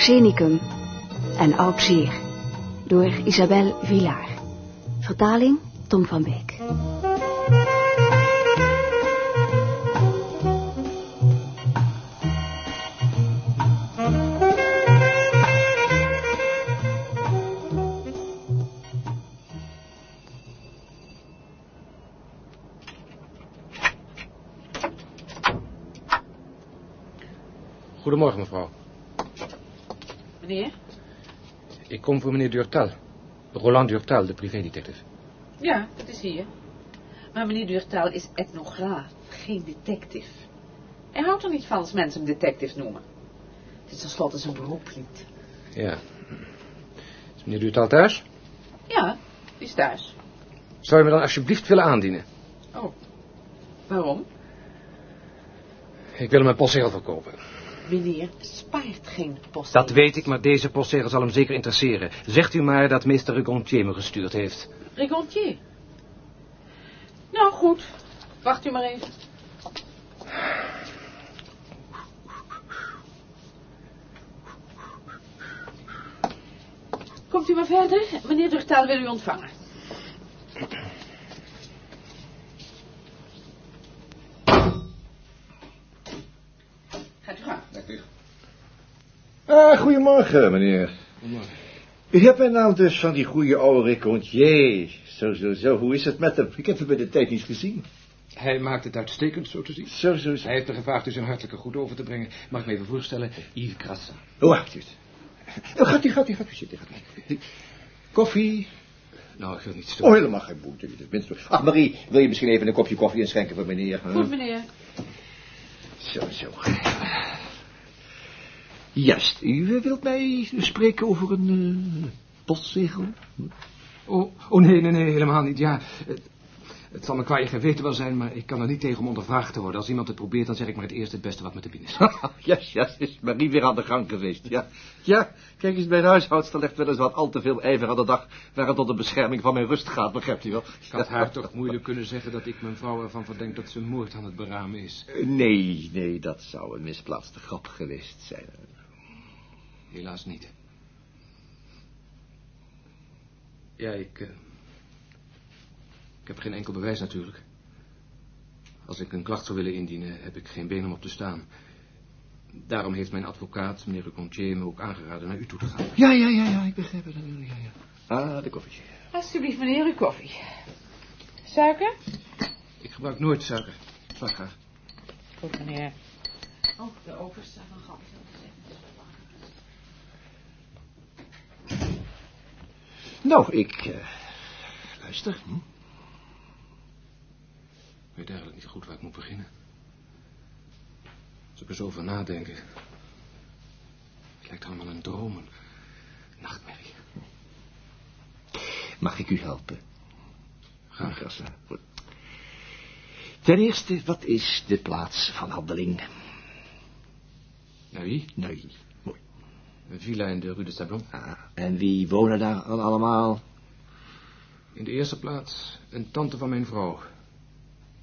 Arsenicum en Zeer door Isabel Villaar. Vertaling Tom van Beek. Kom voor meneer Durtal. Roland Durtal, de privédetective. Ja, dat is hier. Maar meneer Durtal is etnograaf, geen detective. Hij houdt er niet van als mensen hem detective noemen. Het is tenslotte zijn beroep niet. Ja. Is meneer Durtal thuis? Ja, die is thuis. Zou je me dan alsjeblieft willen aandienen? Oh, waarom? Ik wil hem een postzegel verkopen. Meneer spaart geen post. Dat weet ik, maar deze postzegel zal hem zeker interesseren. Zegt u maar dat meester Regontier me gestuurd heeft. Regontier. Nou, goed. Wacht u maar even. Komt u maar verder. Meneer Durtaal wil u ontvangen. Gaat u gang. Ah, goedemorgen, meneer. U hebt mijn naam dus van die goede oude Recontier. Zo, zo, zo. Hoe is het met hem? Ik heb hem bij de tijd niet gezien. Hij maakt het uitstekend, zo te zien. Zo, zo, zo. Hij heeft me gevraagd u zijn hartelijke goed over te brengen. Mag ik me even voorstellen? Yves Crassa. Oh, wacht eens. Oh, gaat u, gaat u, gaat u zitten. Gaat u. Koffie? Nou, ik wil niet Oh, storen. helemaal geen boete. Tenminste. Ach, Marie, wil je misschien even een kopje koffie inschenken voor meneer? Goed, meneer. Zo, zo. Juist, u wilt mij spreken over een eh, postzegel? Oh, oh nee, nee, nee, helemaal niet. Ja, het, het zal me qua je geweten wel zijn, maar ik kan er niet tegen om ondervraagd te worden. Als iemand het probeert, dan zeg ik maar het eerste het beste wat me te binnen is. ja, ja, is Marie weer aan de gang geweest, ja. Ja, kijk eens, mijn huishoudster legt wel eens wat al te veel ijver aan de dag... waar het tot de bescherming van mijn rust gaat, begrijpt u wel? Ik had haar toch moeilijk kunnen zeggen dat ik mijn vrouw ervan verdenk dat ze moord aan het beramen is. Nee, nee, dat zou een misplaatste grap geweest zijn. Helaas niet. Ja, ik... eh, ik heb geen enkel bewijs natuurlijk. Als ik een klacht zou willen indienen, heb ik geen been om op te staan. Daarom heeft mijn advocaat, meneer Recontier, me ook aangeraden naar u toe te gaan. Ja, ja, ja, ja, ik begrijp het natuurlijk, ja, ja. Ah, de koffietje. Alsjeblieft, meneer, uw koffie. Suiker? Ik gebruik nooit suiker. Zwaar graag. Goed, meneer. Oh, de overste van Gans. Nou, ik... eh, luister. Hm? Ik weet eigenlijk niet goed waar ik moet beginnen. Als ik er zo over nadenken. Het lijkt allemaal een droom, een nachtmerrie. Mag ik u helpen? Graag. Goed. Ten eerste, wat is de plaats van handeling? Naar wie? Een villa in de Rue de Sablon. Ah, en wie wonen daar dan allemaal? In de eerste plaats een tante van mijn vrouw.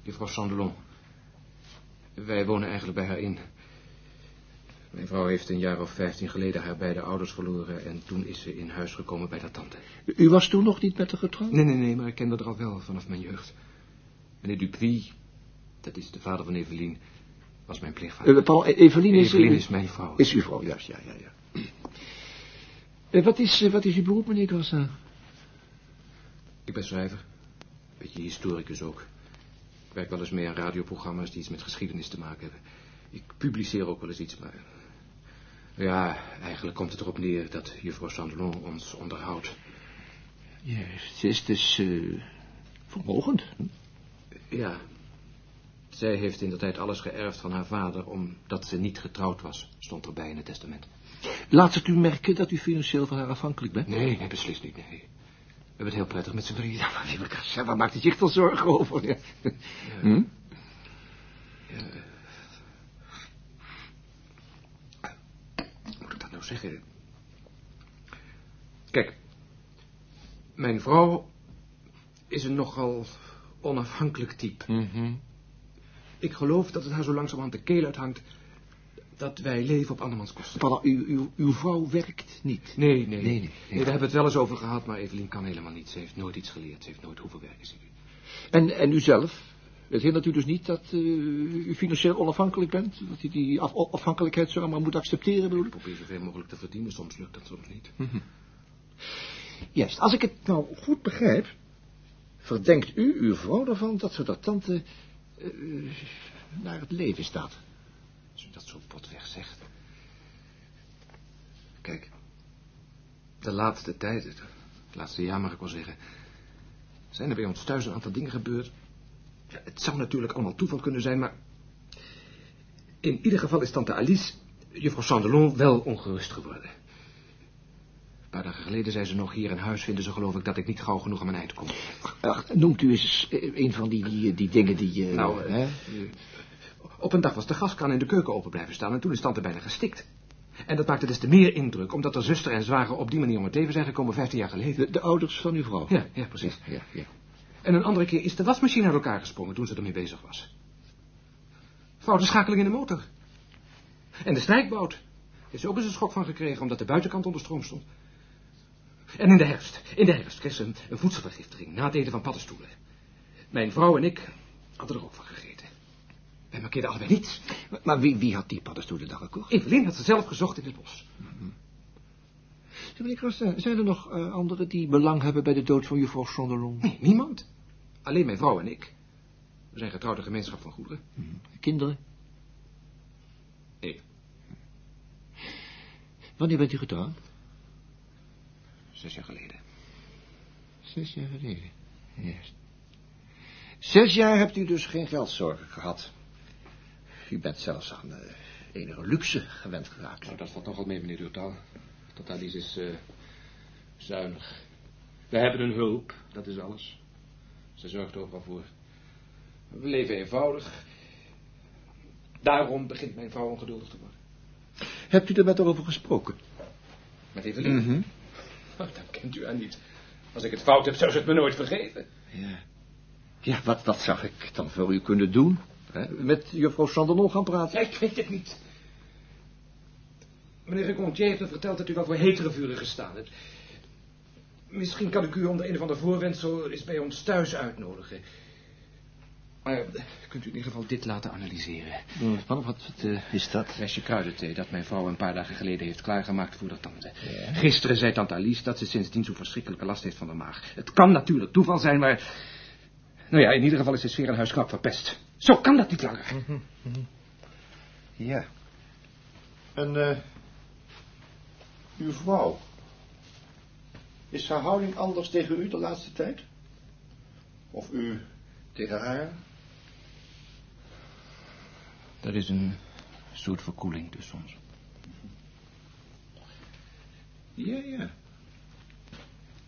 Juffrouw Chandelon. Wij wonen eigenlijk bij haar in. Mijn vrouw heeft een jaar of vijftien geleden haar beide ouders verloren... en toen is ze in huis gekomen bij haar tante. U was toen nog niet met haar getrouwd? Nee, nee, nee, maar ik kende haar al wel vanaf mijn jeugd. Meneer Dupuis, dat is de vader van Evelien, was mijn pleegvader. Uh, Paul, Evelien is... Evelien is mijn vrouw. Is uw vrouw, juist, ja, ja, ja. Eh, wat, is, eh, wat is uw beroep, meneer Grassa? Ik ben schrijver. Beetje historicus ook. Ik werk wel eens mee aan radioprogramma's die iets met geschiedenis te maken hebben. Ik publiceer ook wel eens iets, maar... Ja, eigenlijk komt het erop neer dat juffrouw Sandelon ons onderhoudt. Juist, ze is dus eh, vermogend. hm? Ja. Zij heeft in de tijd alles geërfd van haar vader... omdat ze niet getrouwd was, stond erbij in het testament. Laat het u merken dat u financieel van haar afhankelijk bent? Nee, nee, beslist niet, nee. We hebben het heel prettig met z'n drieën. Ja, maar lieve waar maakt u zich dan zorgen over? Ja. Hm? Hoe moet ik dat nou zeggen? Kijk, mijn vrouw is een nogal onafhankelijk type. Mhm. Ik geloof dat het haar zo langzamerhand de keel uithangt dat wij leven op andermans kosten. Pardon, uw, uw, uw vrouw werkt niet. Nee, nee. Nee, nee, nee. daar hebben we het wel eens over gehad, maar Evelien kan helemaal niet. Ze heeft nooit iets geleerd. Ze heeft nooit hoeven werken. En, en u zelf? Het hindert u dus niet dat eh, u financieel onafhankelijk bent? Dat u die af afhankelijkheid zo maar moet accepteren, bedoel Ik probeer zoveel mogelijk te verdienen. Soms lukt dat, soms niet. Juist, als ik het nou goed begrijp, verdenkt u uw vrouw ervan dat ze dat tante eh, naar het leven staat. Als u dat zo potweg zegt. Kijk, de laatste tijd, het laatste jaar mag ik wel zeggen, zijn er bij ons thuis een aantal dingen gebeurd. Ja, het zou natuurlijk allemaal toeval kunnen zijn, maar in ieder geval is tante Alice, juffrouw Sandelon, wel ongerust geworden. Een paar dagen geleden zei ze nog, hier in huis vinden ze geloof ik dat ik niet gauw genoeg aan mijn eind kom. Ach, noemt u eens eh, een van die, die, die dingen die... eh, Nou, eh, hè? Op een dag was de gaskraan in de keuken open blijven staan en toen is tante bijna gestikt. En dat maakte des te meer indruk, omdat er zuster en zwager op die manier om het leven zijn gekomen vijftien jaar geleden. de, de ouders van uw vrouw. Ja, ja, precies. Ja, ja. En een andere keer is de wasmachine uit elkaar gesprongen toen ze ermee bezig was. Foute schakeling in de motor. En de strijkbout. Heeft ze ook eens een schok van gekregen omdat de buitenkant onder stroom stond. En in de herfst, in de herfst kreeg ze een, een voedselvergiftiging na het eten van paddenstoelen. Mijn vrouw en ik hadden er ook van gegeten. Wij markeerden allebei niets. Maar, maar wie, wie had die paddenstoelen dan gekocht? Evelien had ze zelf gezocht in het bos. Zeg, meneer Krasten, zijn er nog eh, anderen die belang hebben bij de dood van juffrouw Sonderlong? Nee, niemand. Alleen mijn vrouw en ik. We zijn getrouwde gemeenschap van goederen. Kinderen? Nee, Wanneer bent u getrouwd? zes jaar geleden. Zes jaar geleden. Juist. Zes jaar hebt u dus geen geldzorgen gehad. U bent zelfs aan eh, enige luxe gewend geraakt. Nou, dat valt nogal mee, meneer. Tot Alice is eh, zuinig. We hebben een hulp, dat is alles. Ze zorgt overal voor. We leven eenvoudig. Daarom begint mijn vrouw ongeduldig te worden. Hebt u er met haar over gesproken? Met Evelien? Oh, dan kent u haar niet. Als ik het fout heb, zou ze het me nooit vergeven. Ja. Ja, wat, wat zou ik dan voor u kunnen doen? Hè? Met juffrouw Sandernon gaan praten? Ja, ik weet het niet. Meneer Recontier heeft me verteld dat u wel voor hetere vuren gestaan hebt. Misschien kan ik u onder een of ander voorwendsel eens bij ons thuis uitnodigen. Maar kunt u in ieder geval dit laten analyseren. Wat, wat, wat eh, is dat? Flesje kruidenthee dat mijn vrouw een paar dagen geleden heeft klaargemaakt voor de tante. Gisteren zei tante Alice dat ze sindsdien zo'n verschrikkelijke last heeft van de maag. Het kan natuurlijk toeval zijn, maar... Nou ja, in ieder geval is de sfeer in huis knap verpest. Zo kan dat niet langer. Ja. En, eh... uw vrouw... Is haar houding anders tegen u de laatste tijd? Of u tegen haar? Er is een soort verkoeling tussen ons. Ja, ja.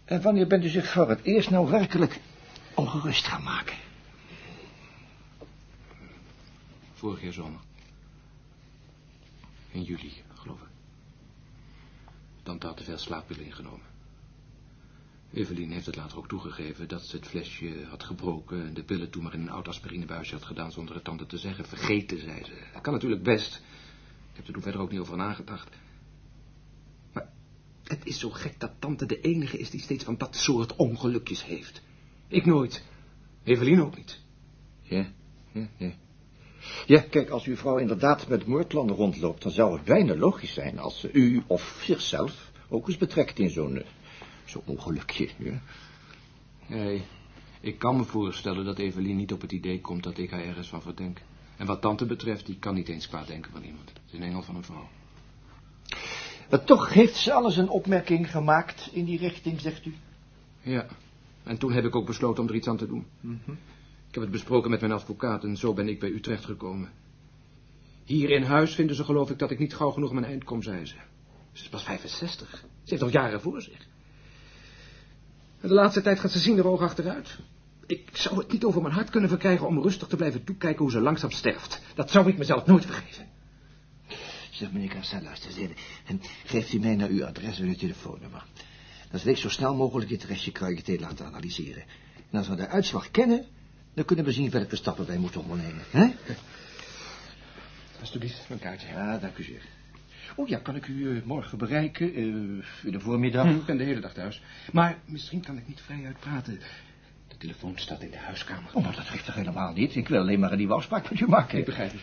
En wanneer bent u zich voor het eerst nou werkelijk ongerust gaan maken? Vorig jaar zomer. In juli, geloof ik. Tante had te veel slaappillen ingenomen. Evelien heeft het later ook toegegeven dat ze het flesje had gebroken... en de pillen toen maar in een oud aspirinebuisje had gedaan zonder het tante te zeggen. Vergeten, zei ze. Dat kan natuurlijk best. Ik heb er toen verder ook niet over nagedacht. Maar het is zo gek dat tante de enige is die steeds van dat soort ongelukjes heeft. Ik nooit. Evelien ook niet. Ja, ja, ja. Ja, kijk, als uw vrouw inderdaad met moordplannen rondloopt... dan zou het bijna logisch zijn als ze u of zichzelf ook eens betrekt in zo'n eh, zo'n ongelukje. Ja. Nee, ik kan me voorstellen dat Evelien niet op het idee komt dat ik haar ergens van verdenk. En wat tante betreft, die kan niet eens kwaad denken van iemand. Het is een engel van een vrouw. Maar toch heeft ze alles een opmerking gemaakt in die richting, zegt u? Ja, en toen heb ik ook besloten om er iets aan te doen. Ik heb het besproken met mijn advocaat en zo ben ik bij u terechtgekomen. Hier in huis vinden ze geloof ik dat ik niet gauw genoeg aan mijn eind kom, zei ze. Ze is pas 65. Ze heeft nog jaren voor zich. En de laatste tijd gaat ze zien er oog achteruit. Ik zou het niet over mijn hart kunnen verkrijgen om rustig te blijven toekijken hoe ze langzaam sterft. Dat zou ik mezelf nooit vergeven. Zeg, meneer Cassel, luister eens even. En geeft u mij naar uw adres en uw telefoonnummer. Dan zal ik zo snel mogelijk dit restje kruidenthee laten analyseren. En als we de uitslag kennen, dan kunnen we zien welke stappen wij moeten ondernemen. Hè? Alsjeblieft, een kaartje. Ja, dank u zeer. Oh ja, kan ik u eh, morgen bereiken? eh, in de voormiddag? Hm, ik ben de hele dag thuis. Maar misschien kan ik niet vrijuit praten. De telefoon staat in de huiskamer. Oh, maar dat geeft toch helemaal niet. Ik wil alleen maar een nieuwe afspraak met u maken. Ik begrijp het.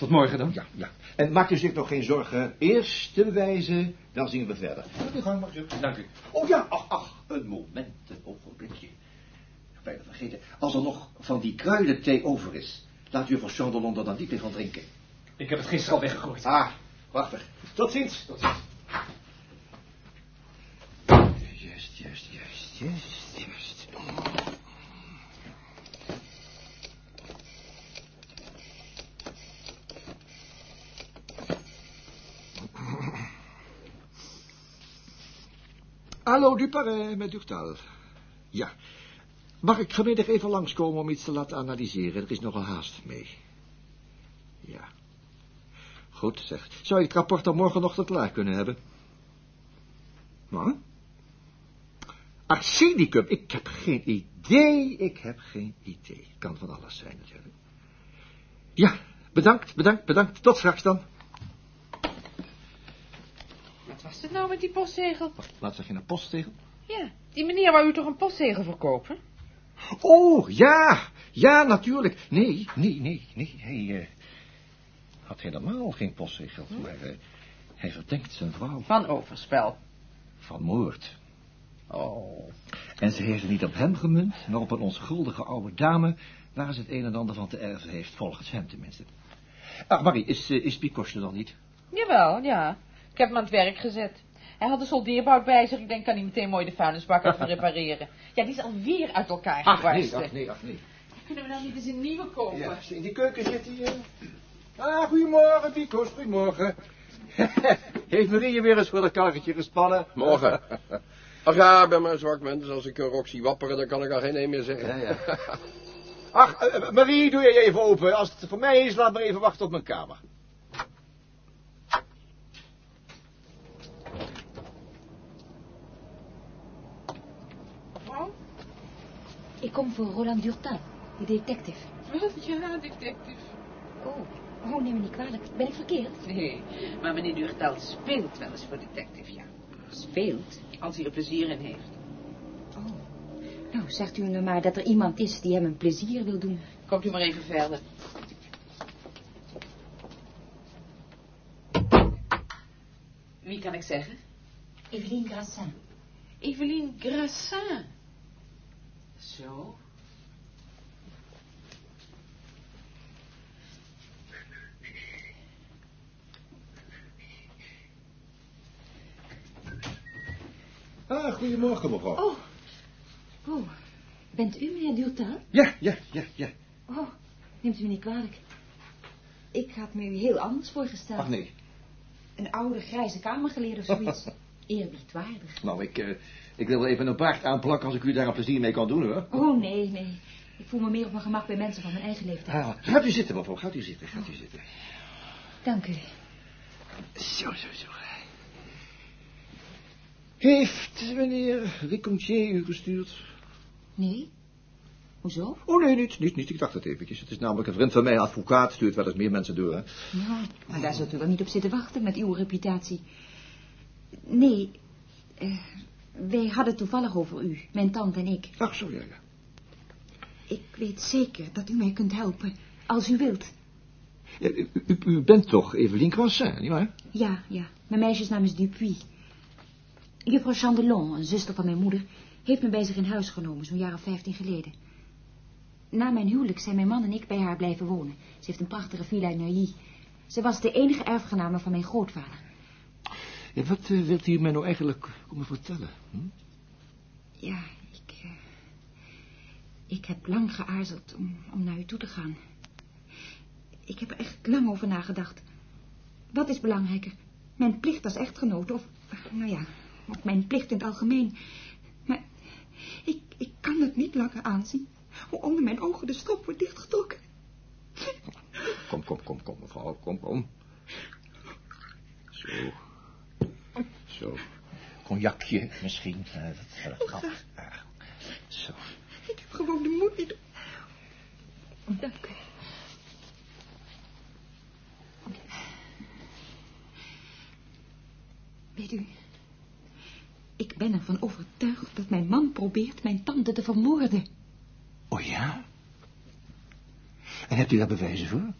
Tot morgen dan. Ja, ja. En maakt u zich nog geen zorgen. Eerst de wijze, dan zien we verder. Gaat u gang, mag u. Dank u. Oh ja, ach, ach, een moment, een ogenblikje. Bijna vergeten. Als er nog van die kruidenthee over is, laat juffrouw Chandelon er dan niet meer van drinken. Ik heb het gisteren al weggegooid. Ah, prachtig. Tot ziens. Tot ziens. Juist, juist, juist, juist, juist. Hallo, Duparé, met Durtal. Ja. Mag ik vanmiddag even langskomen om iets te laten analyseren? Er is nogal haast mee. Ja. Goed, zeg. Zou je het rapport dan morgenochtend klaar kunnen hebben? Wat? Arsenicum, ik heb geen idee, ik heb geen idee. Kan van alles zijn natuurlijk. Ja, bedankt, bedankt, bedankt. Tot straks dan. Wat was het nou met die postzegel? Laat zeg je een postzegel? Ja, die meneer wou u toch een postzegel verkopen? Oh, ja, ja, natuurlijk. Nee, nee, nee, nee, hij eh, had helemaal geen postzegel. Maar eh, hij verdenkt zijn vrouw Van overspel. van moord. Oh. En ze heeft het niet op hem gemunt, maar op een onschuldige oude dame... waar ze het een en ander van te erven heeft, volgens hem tenminste. Ach, Marie, is, uh, is Picosje dan niet? Jawel, ja. Ik heb hem aan het werk gezet. Hij had een soldeerbout bij zich. Ik denk, kan hij meteen mooi de vuilnisbak even repareren. Ja, die is alweer uit elkaar Ach, nee, gebarsten. ach, nee, ach, nee. Kunnen we dan niet eens een nieuwe kopen? Ja, in die keuken zit hij. eh. Ah, goedemorgen, Picos, goedemorgen. Heeft Marie weer eens voor het karretje gespannen? Morgen. Ach ja, ik ben maar een zwak mens. Als ik een rok zie wapperen, dan kan ik al geen een meer zeggen. Ja, ja. Ach, eh, Marie, doe je even open. Als het voor mij is, laat maar even wachten op mijn kamer. Ik kom voor Roland Durtal, die detective. Wat? Ja, detective. Oh, oh, neem me niet kwalijk. Ben ik verkeerd? Nee, maar meneer Duurtal speelt wel eens voor detective, ja. Speelt. Als hij er plezier in heeft. Oh. Nou, zegt u nou maar dat er iemand is die hem een plezier wil doen. Komt u maar even verder. Wie kan ik zeggen? Evelien Grassin. Evelien Grassin. Zo. Ah, goedemorgen, mevrouw. Oh. Oh, bent u meneer Durtal? Ja, ja, ja, ja. Oh, neemt u me niet kwalijk. Ik had me u heel anders voorgesteld. Ach, nee. Een oude grijze kamergeleerde of zoiets. Eerbiedwaardig. Nou, ik, eh, ik wil even een baard aanplakken als ik u daar een plezier mee kan doen, hoor. Oh, nee, nee. Ik voel me meer op mijn gemak bij mensen van mijn eigen leeftijd. Ah, gaat u zitten, mevrouw. Gaat u zitten, gaat u zitten. Dank u. Zo, zo, zo. Heeft meneer Ricontier u gestuurd? Nee? Hoezo? Oh, nee, niet, niet, niet. Ik dacht het eventjes. Het is namelijk een vriend van mij, een advocaat, stuurt wel eens meer mensen door, hè. Ja, maar daar zult u wel niet op zitten wachten met uw reputatie. Nee, eh, wij hadden toevallig over u, mijn tante en ik. Ach, zo, ja, ja. Ik weet zeker dat u mij kunt helpen, als u wilt. Ja, u, u- u bent toch Evelien Croissin, nietwaar? Ja, ja, mijn meisjesnaam is Dupuis. Juffrouw Chandelon, een zuster van mijn moeder, heeft me bij zich in huis genomen, zo'n jaar of vijftien geleden. Na mijn huwelijk zijn mijn man en ik bij haar blijven wonen. Ze heeft een prachtige villa in Neuilly. Ze was de enige erfgename van mijn grootvader. Ja, wat eh, wilt u mij nou eigenlijk komen vertellen? Hm? Ja, ik... eh, ik heb lang geaarzeld om, om naar u toe te gaan. Ik heb er echt lang over nagedacht. Wat is belangrijker? Mijn plicht als echtgenote of... Nou ja, of mijn plicht in het algemeen. Maar ik, ik kan het niet langer aanzien. Hoe onder mijn ogen de strop wordt dichtgetrokken. Kom, kom, kom, kom, mevrouw, kom, kom. Zo. Zo. Cognacje misschien. Eh, dat, is heel Uh, zo. Ik heb gewoon de moed niet. Dank u. Weet u, ik ben ervan overtuigd dat mijn man probeert mijn tante te vermoorden. Oh ja? En hebt u daar bewijzen voor?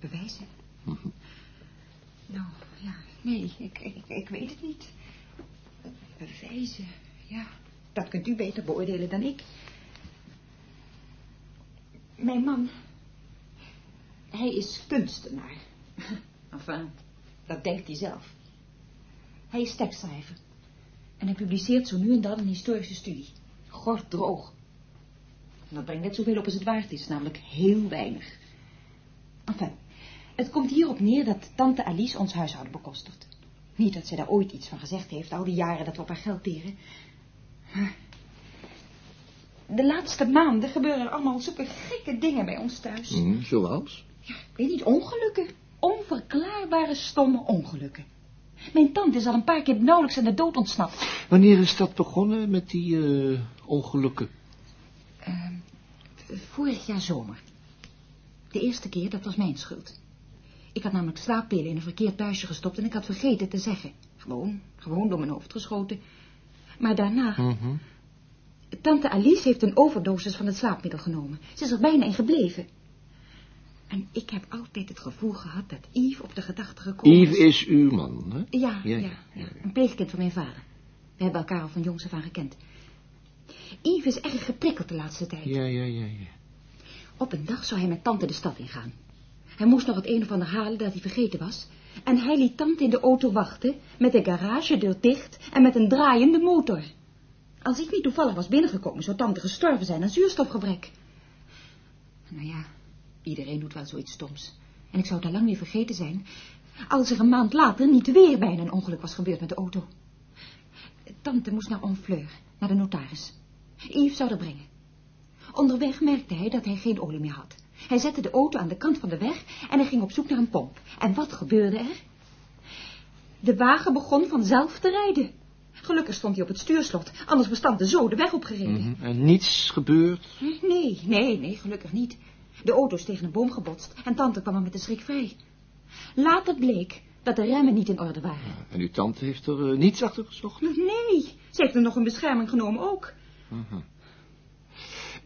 Bewijzen? Mhm. Nou, ja nee, ik, ik, ik weet het niet. Bewijzen, ja, dat kunt u beter beoordelen dan ik. Mijn man, hij is kunstenaar. Enfin, dat denkt hij zelf. Hij is tekstschrijver. En hij publiceert zo nu en dan een historische studie. Gort droog. En dat brengt net zoveel op als het waard is, namelijk heel weinig. Enfin, het komt hierop neer dat tante Alice ons huishouden bekostigt. Niet dat zij daar ooit iets van gezegd heeft, al die jaren dat we op haar geld teren. De laatste maanden gebeuren er allemaal zulke gekke dingen bij ons thuis. Hm, zoals? Ja, ik weet niet, ongelukken. Onverklaarbare, stomme ongelukken. Mijn tante is al een paar keer nauwelijks aan de dood ontsnapt. Wanneer is dat begonnen met die eh, ongelukken? Uh, vorig jaar zomer. De eerste keer, dat was mijn schuld. Ik had namelijk slaappillen in een verkeerd buisje gestopt en ik had vergeten te zeggen. Gewoon, gewoon door mijn hoofd geschoten. Maar daarna... Mhm. Tante Alice heeft een overdosis van het slaapmiddel genomen. Ze is er bijna in gebleven. En ik heb altijd het gevoel gehad dat Yves op de gedachte gekomen Yves is uw man, hè? Ja, Ja, ja, ja, ja, Een pleegkind van mijn vader. We hebben elkaar al van jongs af aan gekend. Yves is erg geprikkeld de laatste tijd. Ja, ja, ja, ja. Op een dag zou hij met tante de stad ingaan. Hij moest nog het een of ander halen dat hij vergeten was. En hij liet tante in de auto wachten, met de garagedeur dicht en met een draaiende motor. Als ik niet toevallig was binnengekomen, zou tante gestorven zijn aan zuurstofgebrek. Nou ja, iedereen doet wel zoiets stoms. En ik zou het lang weer vergeten zijn, als er een maand later niet weer bijna een ongeluk was gebeurd met de auto. Tante moest naar Honfleur, naar de notaris. Yves zou er brengen. Onderweg merkte hij dat hij geen olie meer had. Hij zette de auto aan de kant van de weg en hij ging op zoek naar een pomp. En wat gebeurde er? De wagen begon vanzelf te rijden. Gelukkig stond hij op het stuurslot, anders was tante zo de weg opgereden. Mhm. En niets gebeurd? Nee, nee, nee, gelukkig niet. De auto is tegen een boom gebotst en tante kwam er met de schrik vrij. Later bleek dat de remmen niet in orde waren. En uw tante heeft er eh, niets achter gezocht? Nee, ze heeft er nog een bescherming genomen ook.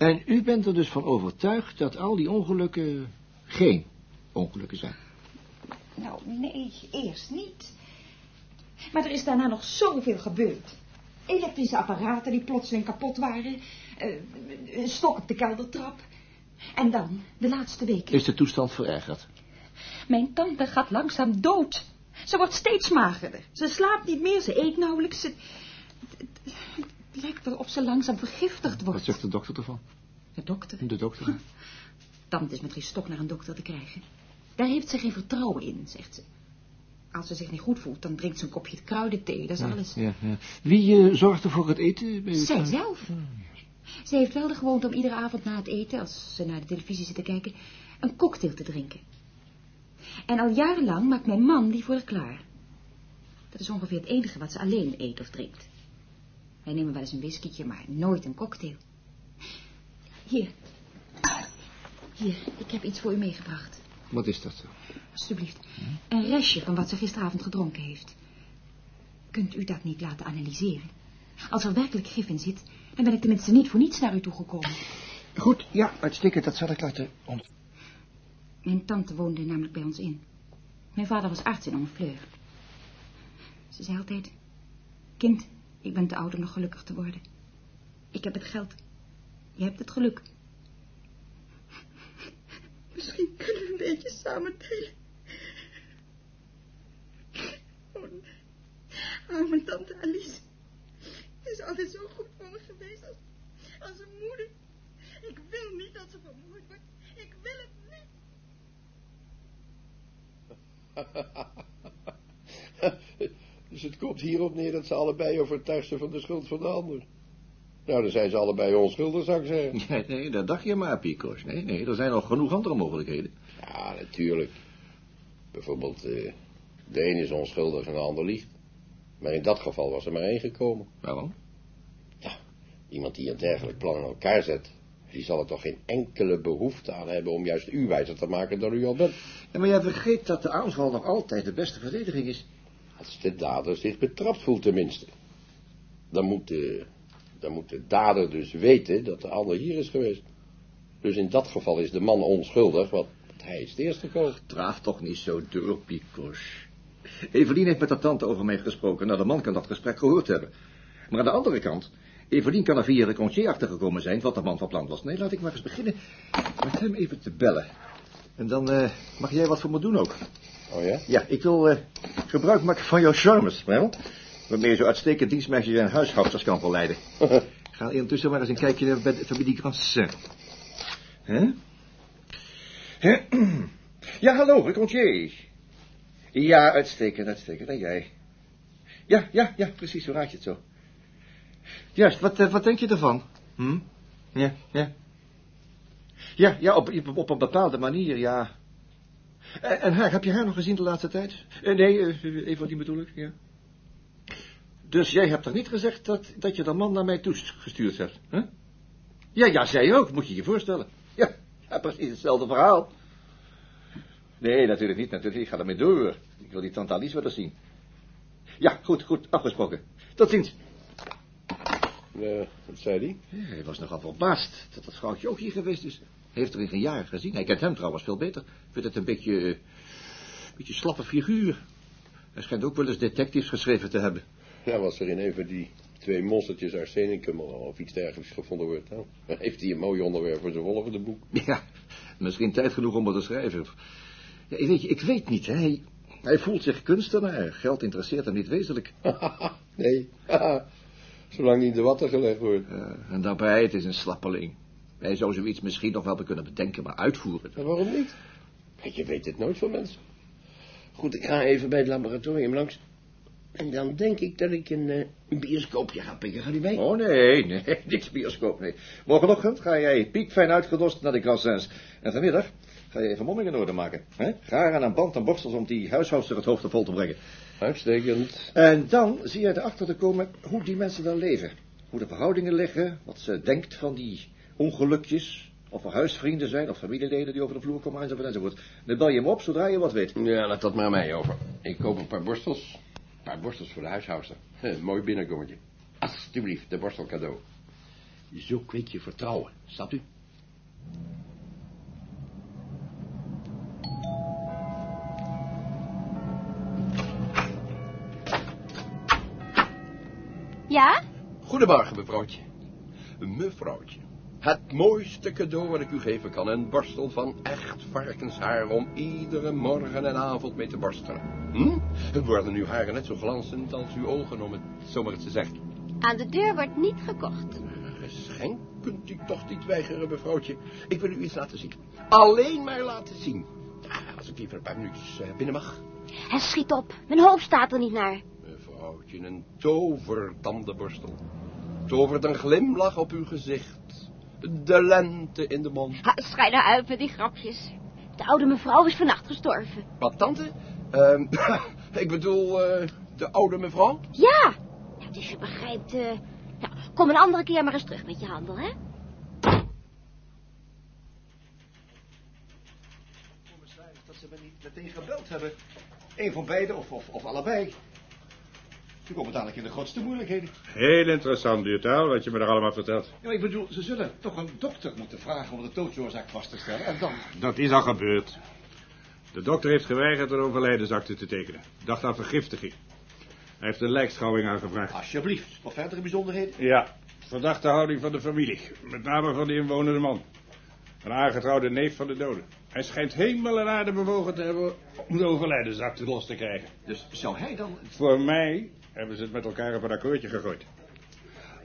En u bent er dus van overtuigd dat al die ongelukken geen ongelukken zijn? Nou, nee, eerst niet. Maar er is daarna nog zoveel gebeurd. Elektrische apparaten die plotseling kapot waren. eh, een stok op de keldertrap. En dan, de laatste weken. Is de toestand verergerd? Mijn tante gaat langzaam dood. Ze wordt steeds magerder. Ze slaapt niet meer, ze eet nauwelijks. Ze... Lijkt of ze langzaam vergiftigd Wat wordt. zegt de dokter ervan? De dokter. De dokter? Tante is met geen stok naar een dokter te krijgen. Daar heeft ze geen vertrouwen in, zegt ze. Als ze zich niet goed voelt, dan drinkt ze een kopje kruidenthee, dat is alles. Ja, ja. Wie eh, zorgt er voor het eten? bij Zij zelf. Ze heeft wel de gewoonte om iedere avond na het eten, als ze naar de televisie zit te kijken, een cocktail te drinken. En al jarenlang maakt mijn man die voor haar klaar. Dat is ongeveer het enige wat ze alleen eet of drinkt. Wij nemen wel eens een whiskietje, maar nooit een cocktail. Hier. Hier, ik heb iets voor u meegebracht. Wat is dat? Alsjeblieft. Een restje van wat ze gisteravond gedronken heeft. Kunt u dat niet laten analyseren? Als er werkelijk gif in zit, dan ben ik tenminste niet voor niets naar u toegekomen. Goed, ja, uitstekend. Dat zal ik laten ont... Mijn tante woonde namelijk bij ons in. Mijn vader was arts in Honfleur. Ze zei altijd... Kind, ik ben te oud om nog gelukkig te worden. Ik heb het geld. Je hebt het geluk. Misschien kunnen we een beetje samen delen. Oh, nee. oh, mijn tante Alice. Ze is altijd zo goed voor me geweest als, als een moeder. Ik wil niet dat ze vermoord wordt. Ik wil het niet. dus het komt hierop neer dat ze allebei overtuigd zijn van de schuld van de ander. Nou, dan zijn ze allebei onschuldig, zou ik zeggen. Nee, nee, dat dacht je maar, Picos. Nee, nee, er zijn nog genoeg andere mogelijkheden. Ja, natuurlijk. Bijvoorbeeld, eh, de een is onschuldig en de ander liegt. Maar in dat geval was er maar één gekomen. Waarom? Iemand die een dergelijk plan in elkaar zet, die zal er toch geen enkele behoefte aan hebben om juist u wijzer te maken dan u al bent. Ja, maar jij vergeet dat de aanval nog altijd de beste verdediging is. Als de dader zich betrapt voelt tenminste. Dan moet de, dan moet de dader dus weten dat de ander hier is geweest. Dus in dat geval is de man onschuldig, want hij is de eerste gekomen. Draaf toch niet zo door, Picos. Evelien heeft met haar tante over mij gesproken. Nou, de man kan dat gesprek gehoord hebben. Maar aan de andere kant, Evelien kan er via de concier achtergekomen zijn wat de man van plan was. Nee, laat ik maar eens beginnen met hem even te bellen. En dan eh, mag jij wat voor me doen ook. Oh ja? Ja, ik wil eh, gebruik maken van jouw charmes, wel? Waarmee je zo uitstekend dienstmeisjes en huishoudsters kan verleiden. Ga intussen maar eens een kijkje nemen bij de familie Grassin. Hè? Ja, hallo, reconcier. Ja, uitstekend, uitstekend. En jij? Ja, ja, ja, precies, zo raad je het zo. Juist, wat, eh, wat denk je ervan? Hm? Ja, ja. Ja, ja, op, op, op een bepaalde manier, ja. En, en haar, heb je haar nog gezien de laatste tijd? Eh, nee, eh, even die bedoel ik, ja. Dus jij hebt toch niet gezegd dat, dat je de man naar mij toegestuurd hebt, hè? Ja, ja, zij ook, moet je je voorstellen. Ja, ja, precies hetzelfde verhaal. Nee, natuurlijk niet, natuurlijk, ik ga ermee door. Ik wil die tante Alice wel eens zien. Ja, goed, goed, afgesproken. Tot ziens. Eh, wat zei die? Ja, hij was nogal verbaasd dat dat vrouwtje ook hier geweest is. Heeft er in geen jaar gezien. Hij kent hem trouwens veel beter. Vindt het een beetje, eh, een beetje slappe figuur. Hij schijnt ook wel eens detectives geschreven te hebben. Ja, was er in een van die twee monstertjes arsenicum of iets dergelijks gevonden wordt. Nou, heeft hij een mooi onderwerp voor zijn volgende boek. Ja, misschien tijd genoeg om het te schrijven. Ja, weet je, ik weet niet, hè. Hij, hij voelt zich kunstenaar. Geld interesseert hem niet wezenlijk. nee, zolang niet in de watten gelegd wordt. Ja, en daarbij, het is een slappeling. Hij zou zoiets misschien nog wel kunnen bedenken, maar uitvoeren. En waarom niet? Je weet het nooit van mensen. Goed, ik ga even bij het laboratorium langs. En dan denk ik dat ik een, eh, een bioscoopje ga pikken. Ga die mee? Oh, nee, nee, niks bioscoop, nee. Morgenochtend ga jij piekfijn uitgedost naar de Grassins. En vanmiddag ga je even momming in orde maken. Hè? Aan een band en borstels om die huishoudster het hoofd te vol te brengen. Uitstekend. En dan zie je erachter te komen hoe die mensen dan leven. Hoe de verhoudingen liggen, wat ze denkt van die ongelukjes. Of er huisvrienden zijn, of familieleden die over de vloer komen, enzovoort, enzovoort. Dan bel je hem op zodra je wat weet. Ja, laat dat maar aan mij over. Ik koop een paar borstels. Een paar borstels voor de huishoudster. Heh, mooi binnenkomertje. Alsjeblieft, de borstel cadeau. Zo kweek je vertrouwen, snapt u? Ja? Goedemorgen, mevrouwtje. Mevrouwtje, het mooiste cadeau wat ik u geven kan, een borstel van echt varkenshaar om iedere morgen en avond mee te borstelen. Hm? Worden uw haren net zo glanzend als uw ogen, om het zomaar te zeggen. Aan de deur wordt niet gekocht. Een geschenk kunt u toch niet weigeren, mevrouwtje. Ik wil u iets laten zien. Alleen maar laten zien. Ja, als ik even een paar minuutjes eh, binnen mag. Hij schiet op. Mijn hoofd staat er niet naar. Mevrouwtje, een tovertandenborstel. Tovert een glimlach op uw gezicht. De lente in de mond. Ha, schij nou uit met die grapjes. De oude mevrouw is vannacht gestorven. Wat, tante? Ehm, ik bedoel, eh, de oude mevrouw? Ja. dus je begrijpt... eh, Nou, kom een andere keer maar eens terug met je handel, hè? Commissaris, dat ze me niet meteen gebeld hebben. Eén van beiden, of, of, of allebei. Ze komen dadelijk in de grootste moeilijkheden. Heel interessant, Duurtaal, wat je me er allemaal vertelt. Ja, ik bedoel, ze zullen toch een dokter moeten vragen om de doodsoorzaak vast te stellen. En dan... Dat is al gebeurd. De dokter heeft geweigerd een overlijdensakte te tekenen. Dacht aan vergiftiging. Hij heeft een lijkschouwing aangevraagd. Alsjeblieft, nog verdere bijzonderheden? Ja, verdachte houding van de familie. Met name van de inwonende man. Een aangetrouwde neef van de dode. Hij schijnt hemel en aarde bewogen te hebben om de overlijdensakte los te krijgen. Dus zou hij dan... Voor mij hebben ze het met elkaar op een akkoordje gegooid.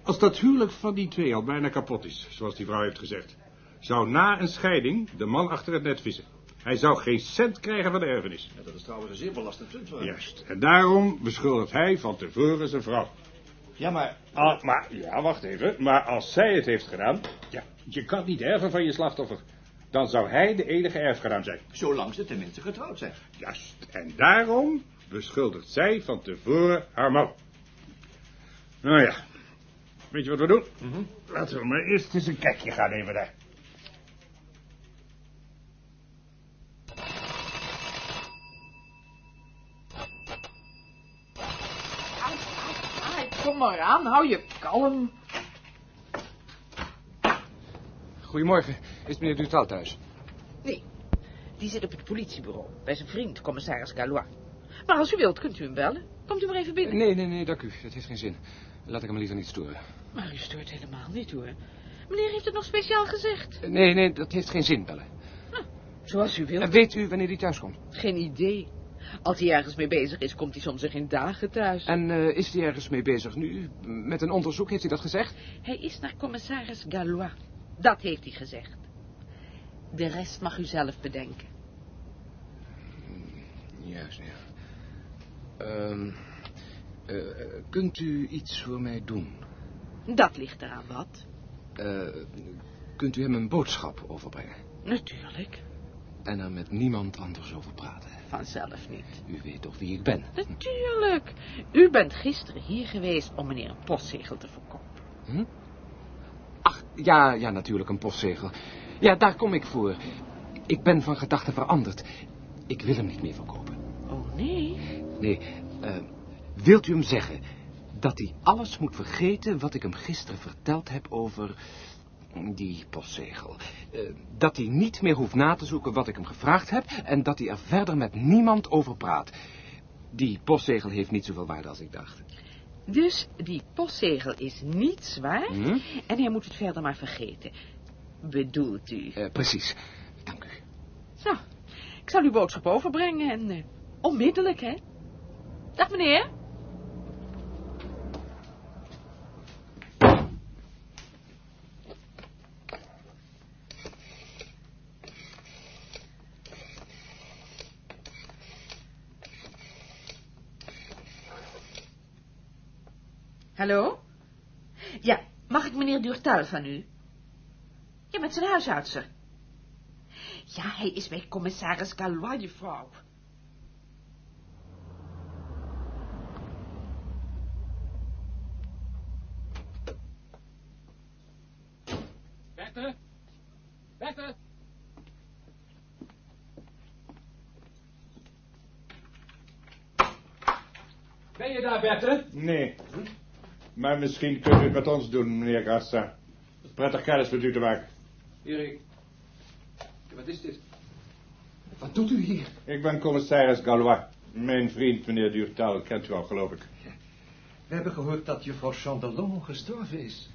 Als dat huwelijk van die twee al bijna kapot is, zoals die vrouw heeft gezegd, zou na een scheiding de man achter het net vissen. Hij zou geen cent krijgen van de erfenis. Ja, dat is trouwens een zeer belastend punt. hoor. Juist. En daarom beschuldigt hij van tevoren zijn vrouw. Ja, maar... Ah, maar, ja, wacht even. Maar als zij het heeft gedaan, ja, je kan niet erven van je slachtoffer. Dan zou hij de enige erfgenaam zijn. Zolang ze tenminste getrouwd zijn. Juist. En daarom beschuldigt zij van tevoren haar man. Nou ja. Weet je wat we doen? Laten we maar eerst eens een kijkje gaan nemen daar. kom maar aan, hou je kalm. Goedemorgen. Is meneer Dutal thuis? Nee, die zit op het politiebureau, bij zijn vriend, commissaris Galois. Maar als u wilt, kunt u hem bellen. Komt u maar even binnen. Nee, nee, nee, dank u. Het heeft geen zin. Laat ik hem liever niet storen. Maar u stoort helemaal niet, hoor. Meneer heeft het nog speciaal gezegd. Nee, nee, dat heeft geen zin, bellen. Zoals u wilt. En weet u wanneer hij thuis komt? Geen idee. Als hij ergens mee bezig is, komt hij soms er geen dagen thuis. En eh, is hij ergens mee bezig nu? Met een onderzoek, heeft hij dat gezegd? Hij is naar commissaris Galois. Dat heeft hij gezegd. De rest mag u zelf bedenken. Juist, ja. Ehm, eh, kunt u iets voor mij doen? Dat ligt eraan wat. Eh, kunt u hem een boodschap overbrengen? Natuurlijk. En er met niemand anders over praten? Vanzelf niet. U weet toch wie ik ben? Natuurlijk. U bent gisteren hier geweest om meneer een postzegel te verkopen. Hm? Ach, ja, ja, natuurlijk, een postzegel. Ja, daar kom ik voor. Ik ben van gedachten veranderd. Ik wil hem niet meer verkopen. Oh, nee? Nee, eh, wilt u hem zeggen dat hij alles moet vergeten wat ik hem gisteren verteld heb over die postzegel. Eh, dat hij niet meer hoeft na te zoeken wat ik hem gevraagd heb en dat hij er verder met niemand over praat. Die postzegel heeft niet zoveel waarde als ik dacht. Dus die postzegel is niet zwaar Hm? en hij moet het verder maar vergeten. Bedoelt u? Eh, precies, dank u. Zo, ik zal uw boodschap overbrengen en onmiddellijk, hè? Dag, meneer. Hallo? Ja, mag ik meneer Durtal van u? Ja, met zijn huishoudster. Ja, hij is bij commissaris Galois, juffrouw. Berthe? Berthe? Ben je daar, Berthe? Nee. Maar misschien kunt u het met ons doen, meneer Grassa. Prettig kennis met u te maken. Erik. Wat is dit? Wat doet u hier? Ik ben commissaris Galois. Mijn vriend, meneer Durtal, kent u al, geloof ik. We hebben gehoord dat juffrouw Chandelon gestorven is.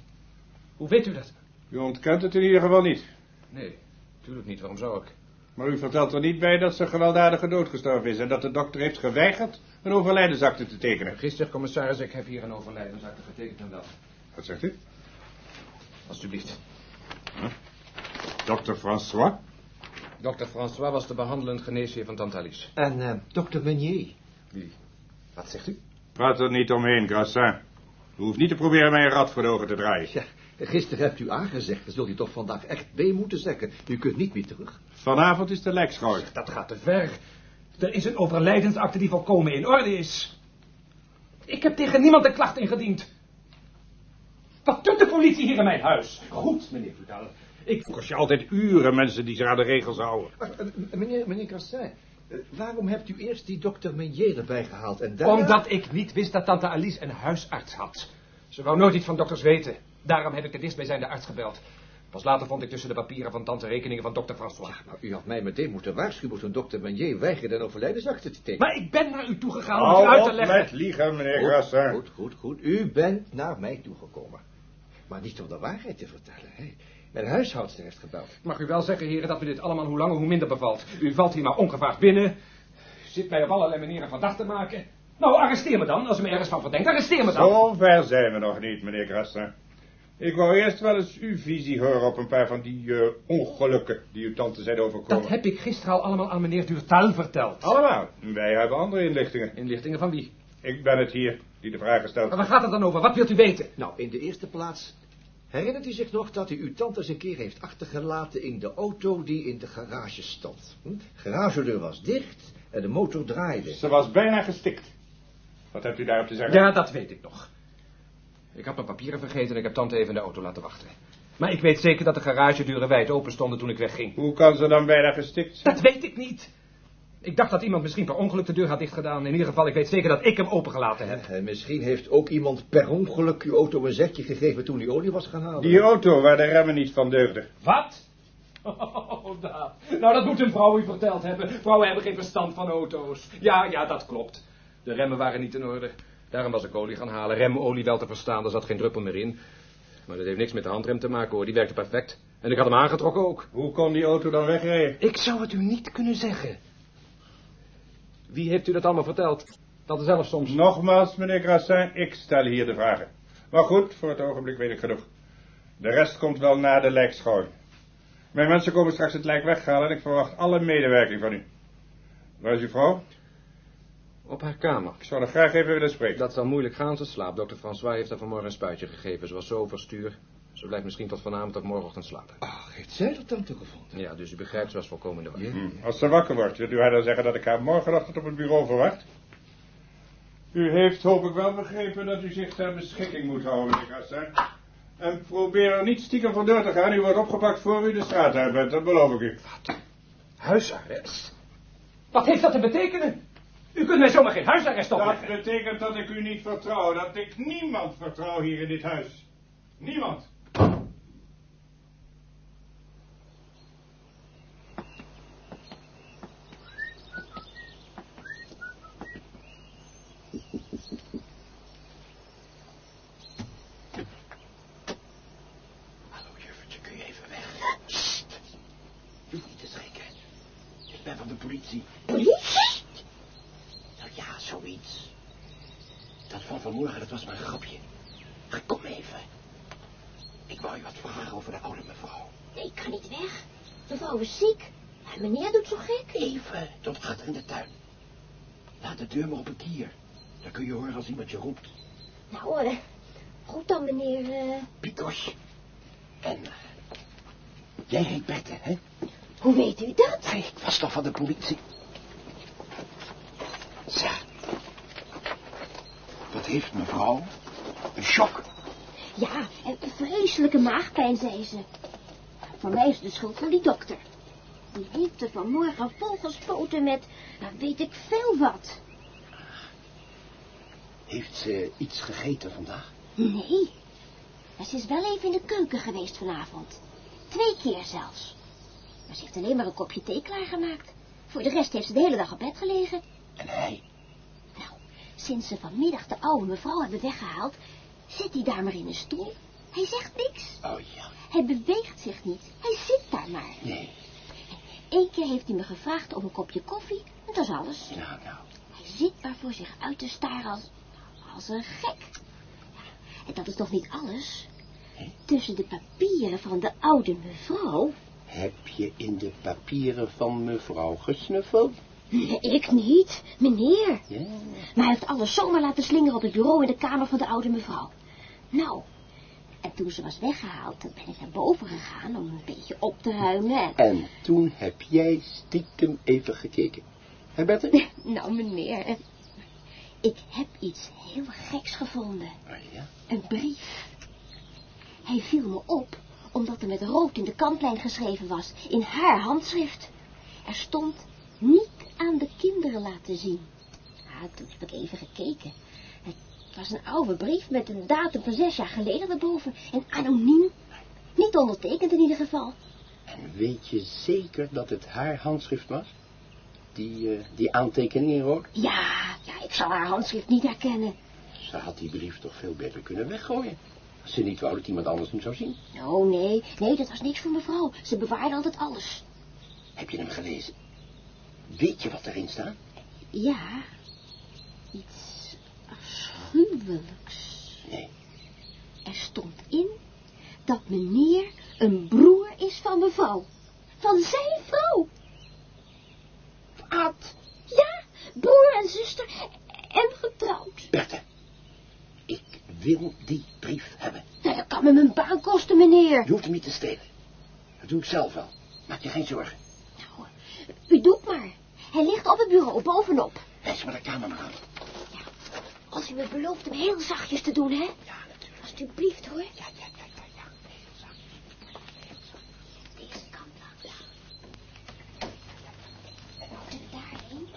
Hoe weet u dat? U ontkent het in ieder geval niet. Nee, natuurlijk niet. Waarom zou ik? Maar u vertelt er niet bij dat ze gewelddadige dood gestorven is... en dat de dokter heeft geweigerd een overlijdensakte te tekenen. Gisteren, commissaris, ik heb hier een overlijdensakte getekend en dat. Wat zegt u? Alsjeblieft. Dokter François? Dokter François was de behandelend geneesheer van Tante Alice. En eh, dokter Meunier. Wie? Wat zegt u? Praat er niet omheen, Grassin. U hoeft niet te proberen mij een rad voor de ogen te draaien. Ja, gisteren hebt u aangezegd. Dan zult u toch vandaag echt B moeten zeggen. U kunt niet meer terug. Vanavond is de lijkschouwing. Dat gaat te ver. Er is een overlijdensakte die volkomen in orde is. Ik heb tegen niemand een klacht ingediend. Wat doet de politie hier in mijn huis? Goed, meneer Vidal. Ik... Kost je altijd uren mensen die zich aan de regels houden. Wacht, eh, meneer, meneer Cassin. eh, waarom hebt u eerst die dokter Meunier erbij gehaald en daarna... Omdat ik niet wist dat tante Alice een huisarts had. Ze wou nooit iets van dokters weten. Daarom heb ik de dichtstbijzijnde arts gebeld. Pas later vond ik tussen de papieren van tante rekeningen van dokter François. Maar u had mij meteen moeten waarschuwen toen dokter Meunier weigerde een overlijdensakte te tekenen. Maar ik ben naar u toegegaan om u uit te leggen. met liegen, meneer Grassin. Goed, goed, goed. U bent naar mij toegekomen. Maar niet om de waarheid te vertellen. Hè. Mijn huishoudster heeft gebeld. Ik mag u wel zeggen, heren, dat me dit allemaal hoe langer hoe minder bevalt. U valt hier maar ongevraagd binnen. U zit mij op allerlei manieren verdacht te maken. Nou, arresteer me dan. Als u me ergens van verdenkt, arresteer me dan. Zo ver zijn we nog niet, meneer Grassin. Ik wou eerst wel eens uw visie horen op een paar van die eh, ongelukken die uw tante zijn overkomen. Dat heb ik gisteren al allemaal aan meneer Durtal verteld. Allemaal. Wij hebben andere inlichtingen. Inlichtingen van wie? Ik ben het hier die de vraag stelt. Maar waar gaat het dan over? Wat wilt u weten? Nou, in de eerste plaats... Herinnert u zich nog dat u uw tante eens een keer heeft achtergelaten in de auto die in de garage stond? Hm? Garagedeur was dicht en de motor draaide. Ze was bijna gestikt. Wat hebt u daarop te zeggen? Ja, dat weet ik nog. Ik had mijn papieren vergeten en ik heb tante even in de auto laten wachten. Maar ik weet zeker dat de garagedeuren wijd open stonden toen ik wegging. Hoe kan ze dan bijna gestikt zijn? Dat weet ik niet. Ik dacht dat iemand misschien per ongeluk de deur had dichtgedaan. In ieder geval, ik weet zeker dat ik hem opengelaten heb. En misschien heeft ook iemand per ongeluk uw auto een zetje gegeven toen die olie was gaan halen. Die auto waar de remmen niet van deugden. Wat? Oh. Nou, dat moet een vrouw u verteld hebben. Vrouwen hebben geen verstand van auto's. Ja, ja, dat klopt. De remmen waren niet in orde. Daarom was ik olie gaan halen. Remolie wel te verstaan, er zat geen druppel meer in. Maar dat heeft niks met de handrem te maken, hoor. Die werkte perfect. En ik had hem aangetrokken ook. Hoe kon die auto dan wegrijden? Ik zou het u niet kunnen zeggen. Wie heeft u dat allemaal verteld? Dat er zelf soms... Nogmaals, meneer Grassin, ik stel hier de vragen. Maar goed, voor het ogenblik weet ik genoeg. De rest komt wel na de lijkschouwing. Mijn mensen komen straks het lijk weghalen en ik verwacht alle medewerking van u. Waar is uw vrouw? Op haar kamer. Ik zou er graag even willen spreken. Dat zal moeilijk gaan, ze slaapt. Dokter François heeft haar vanmorgen een spuitje gegeven. Ze was zo overstuur. Ze blijft misschien tot vanavond of morgenochtend slapen. Ach, heeft zij dat dan toegevonden? Ja, dus u begrijpt, ze was volkomen in de war. Hm, Als ze wakker wordt, wilt u haar dan zeggen dat ik haar morgenochtend op het bureau verwacht? U heeft hoop ik wel begrepen dat u zich ter beschikking moet houden, meneer Grassin. En probeer er niet stiekem vandoor te gaan. U wordt opgepakt voor u de straat uit bent, dat beloof ik u. Huisarrest? Wat heeft dat te betekenen? U kunt mij zomaar geen huisarrest Dat opleggen. betekent dat ik u niet vertrouw, dat ik niemand vertrouw hier in dit huis. Niemand. Hallo, juffertje, kun je even weg? Sst. Je hoeft niet te schrikken. Ik ben van de politie. Politie? Nou ja, zoiets. Dat van vanmorgen, dat was maar een grapje. Maar kom even. Ik wou je wat vragen over de oude mevrouw. Nee, ik ga niet weg. Mevrouw is ziek. En meneer doet zo gek. Even, tot achter in de tuin. Laat de deur maar op een kier. Dan kun je horen als iemand je roept. Nou, eh, goed dan, meneer. eh, Pikos. En, eh, jij heet Bette, hè? hoe weet u dat? Nee, ik was toch van de politie. Zo. Wat heeft mevrouw? Een shock. Ja, en een vreselijke maagpijn, zei ze. Voor mij is het de schuld van die dokter. Die heeft er vanmorgen volgespoten met, nou weet ik veel wat. Heeft ze iets gegeten vandaag? Nee, maar ze is wel even in de keuken geweest vanavond. Twee keer zelfs. Maar ze heeft alleen maar een kopje thee klaargemaakt. Voor de rest heeft ze de hele dag op bed gelegen. En hij? Nou, sinds ze vanmiddag de oude mevrouw hebben weggehaald, zit hij daar maar in een stoel. Hij zegt niks. Oh ja, Hij beweegt zich niet. Hij zit daar maar. nee. Eén keer heeft hij me gevraagd om een kopje koffie. En dat is alles. Nou, nou. Hij zit maar voor zich uit te staren als, als een gek. Ja, en dat is nog niet alles. Tussen de papieren van de oude mevrouw... Heb je in de papieren van mevrouw gesnuffeld? Nee, ik niet, meneer. Ja. Maar hij heeft alles zomaar laten slingeren op het bureau in de kamer van de oude mevrouw. Nou, en toen ze was weggehaald, dan ben ik naar boven gegaan om een beetje op te ruimen. En... En toen heb jij stiekem even gekeken. Hè, Bette? Nou, meneer, ik heb iets heel geks gevonden. Oh ja? Een brief. Hij viel me op, omdat er met rood in de kantlijn geschreven was, in haar handschrift. Er stond, niet aan de kinderen laten zien. Ja, toen heb ik even gekeken. Het was een oude brief met een datum van zes jaar geleden erboven. En anoniem. Niet ondertekend in ieder geval. En weet je zeker dat het haar handschrift was? Die, eh, die aantekening in rood? Ja, ja, ik zou haar handschrift niet herkennen. Ze had die brief toch veel beter kunnen weggooien. Als ze niet wou dat iemand anders hem zou zien. Oh, nee, nee, dat was niks voor mevrouw. Ze bewaarde altijd alles. Heb je hem gelezen? Weet je wat erin staat? Ja, iets afschuwelijks. Nee. Er stond in dat meneer een broer is van mevrouw. Van zijn vrouw. Wat? Ja, broer en zuster en getrouwd. Berthe, ik wil die brief hebben. Nou, dat kan me mijn baan kosten, meneer. Je hoeft hem niet te stelen. Dat doe ik zelf wel. Maak je geen zorgen. Nou, u doet maar. Hij ligt op het bureau bovenop. Wijs me de kamer maar aan. Me belooft hem heel zachtjes te doen, hè? Ja, natuurlijk. Alsjeblieft, hoor. Ja. Heel zacht. Heel zacht. Deze kant langs. En daarheen.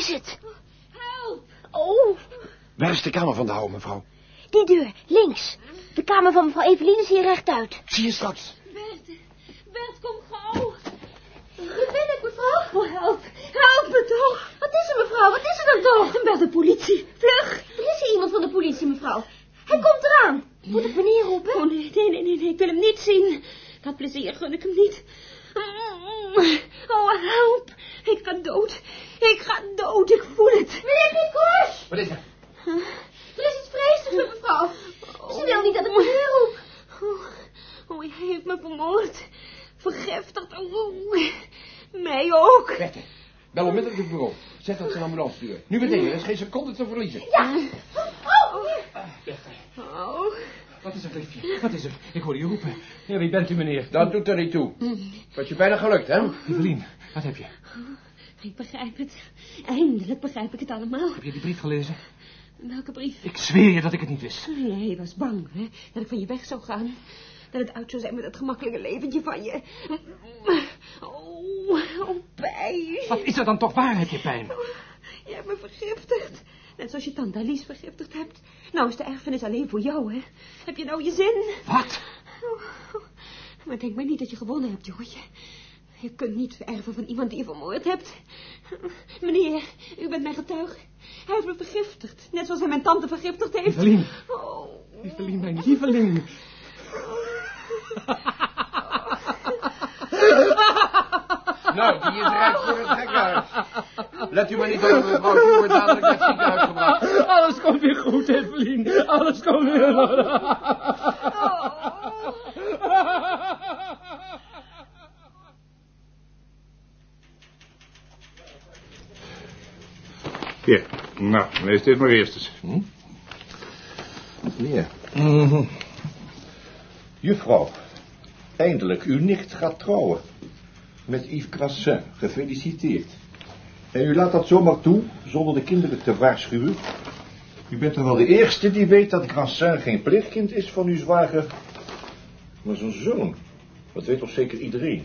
is het? Help! Oh, Waar is de kamer van de oude mevrouw? die deur, links. De kamer van mevrouw Eveline is hier rechtuit. Zie je straks. Bert, Bert, kom gauw. Hier ben ik, mevrouw. Oh, help. Help me toch. Wat is er, mevrouw? Wat is er dan toch? Bel de politie. Vlug. Er is hier iemand van de politie, mevrouw. Hij komt eraan. Moet ik meneer roepen? Oh, nee, nee, nee, nee. Ik wil hem niet zien. Dat plezier gun ik hem niet. Oh, help. Ik ga dood. Ik ga dood. Ik voel het. Meneer Pietkoers. Wat is er? Er is iets vreselijks, mevrouw. Ze wil niet dat ik meneer roep. Oh, oh, hij heeft me vermoord. Vergiftigd. Oh, mij ook. Bette, bel onmiddellijk het bureau. Zeg dat ze een ambulance sturen. Nu meteen, er is geen seconde te verliezen. Ja. Oh. Oh. Wat is er, liefje? Wat is er? Ik hoor je roepen. Ja, wie bent u, meneer? Dat doet er niet toe. Het je bijna gelukt, hè? Evelien, wat heb je? Ik begrijp het. Eindelijk begrijp ik het allemaal. Heb je die brief gelezen? Welke brief? Ik zweer je dat ik het niet wist. Jij was bang, hè? Dat ik van je weg zou gaan. Dat het uit zou zijn met dat gemakkelijke leventje van je. Oh, oh, pijn. Wat is er dan toch? Waar heb je pijn? Je hebt me vergiftigd. Net zoals je tante Alice vergiftigd hebt. Nou is de erfenis alleen voor jou, hè? Heb je nou je zin? Wat? Oh, maar denk maar niet dat je gewonnen hebt, Jongetje. Je kunt niet vererven van iemand die je vermoord hebt. Meneer, u bent mijn getuige. Hij heeft me vergiftigd. Net zoals hij mijn tante vergiftigd heeft. Evelien. Oh. Evelien, mijn lieveling. Nou, die is rijp voor het gekhuis. Let u maar niet op, mevrouw. U wordt dadelijk naar het ziekenhuis gebracht. Alles komt weer goed, Evelien. Alles komt weer goed. Hier, nou, lees dit maar eerst eens. Ja. Mhm. Juffrouw, eindelijk, uw nicht gaat trouwen. Met Yves Crassin, gefeliciteerd. En u laat dat zomaar toe, zonder de kinderen te waarschuwen. U bent toch wel de eerste die weet dat Crassin geen pleegkind is van uw zwager, maar zijn zoon. Dat weet toch zeker iedereen.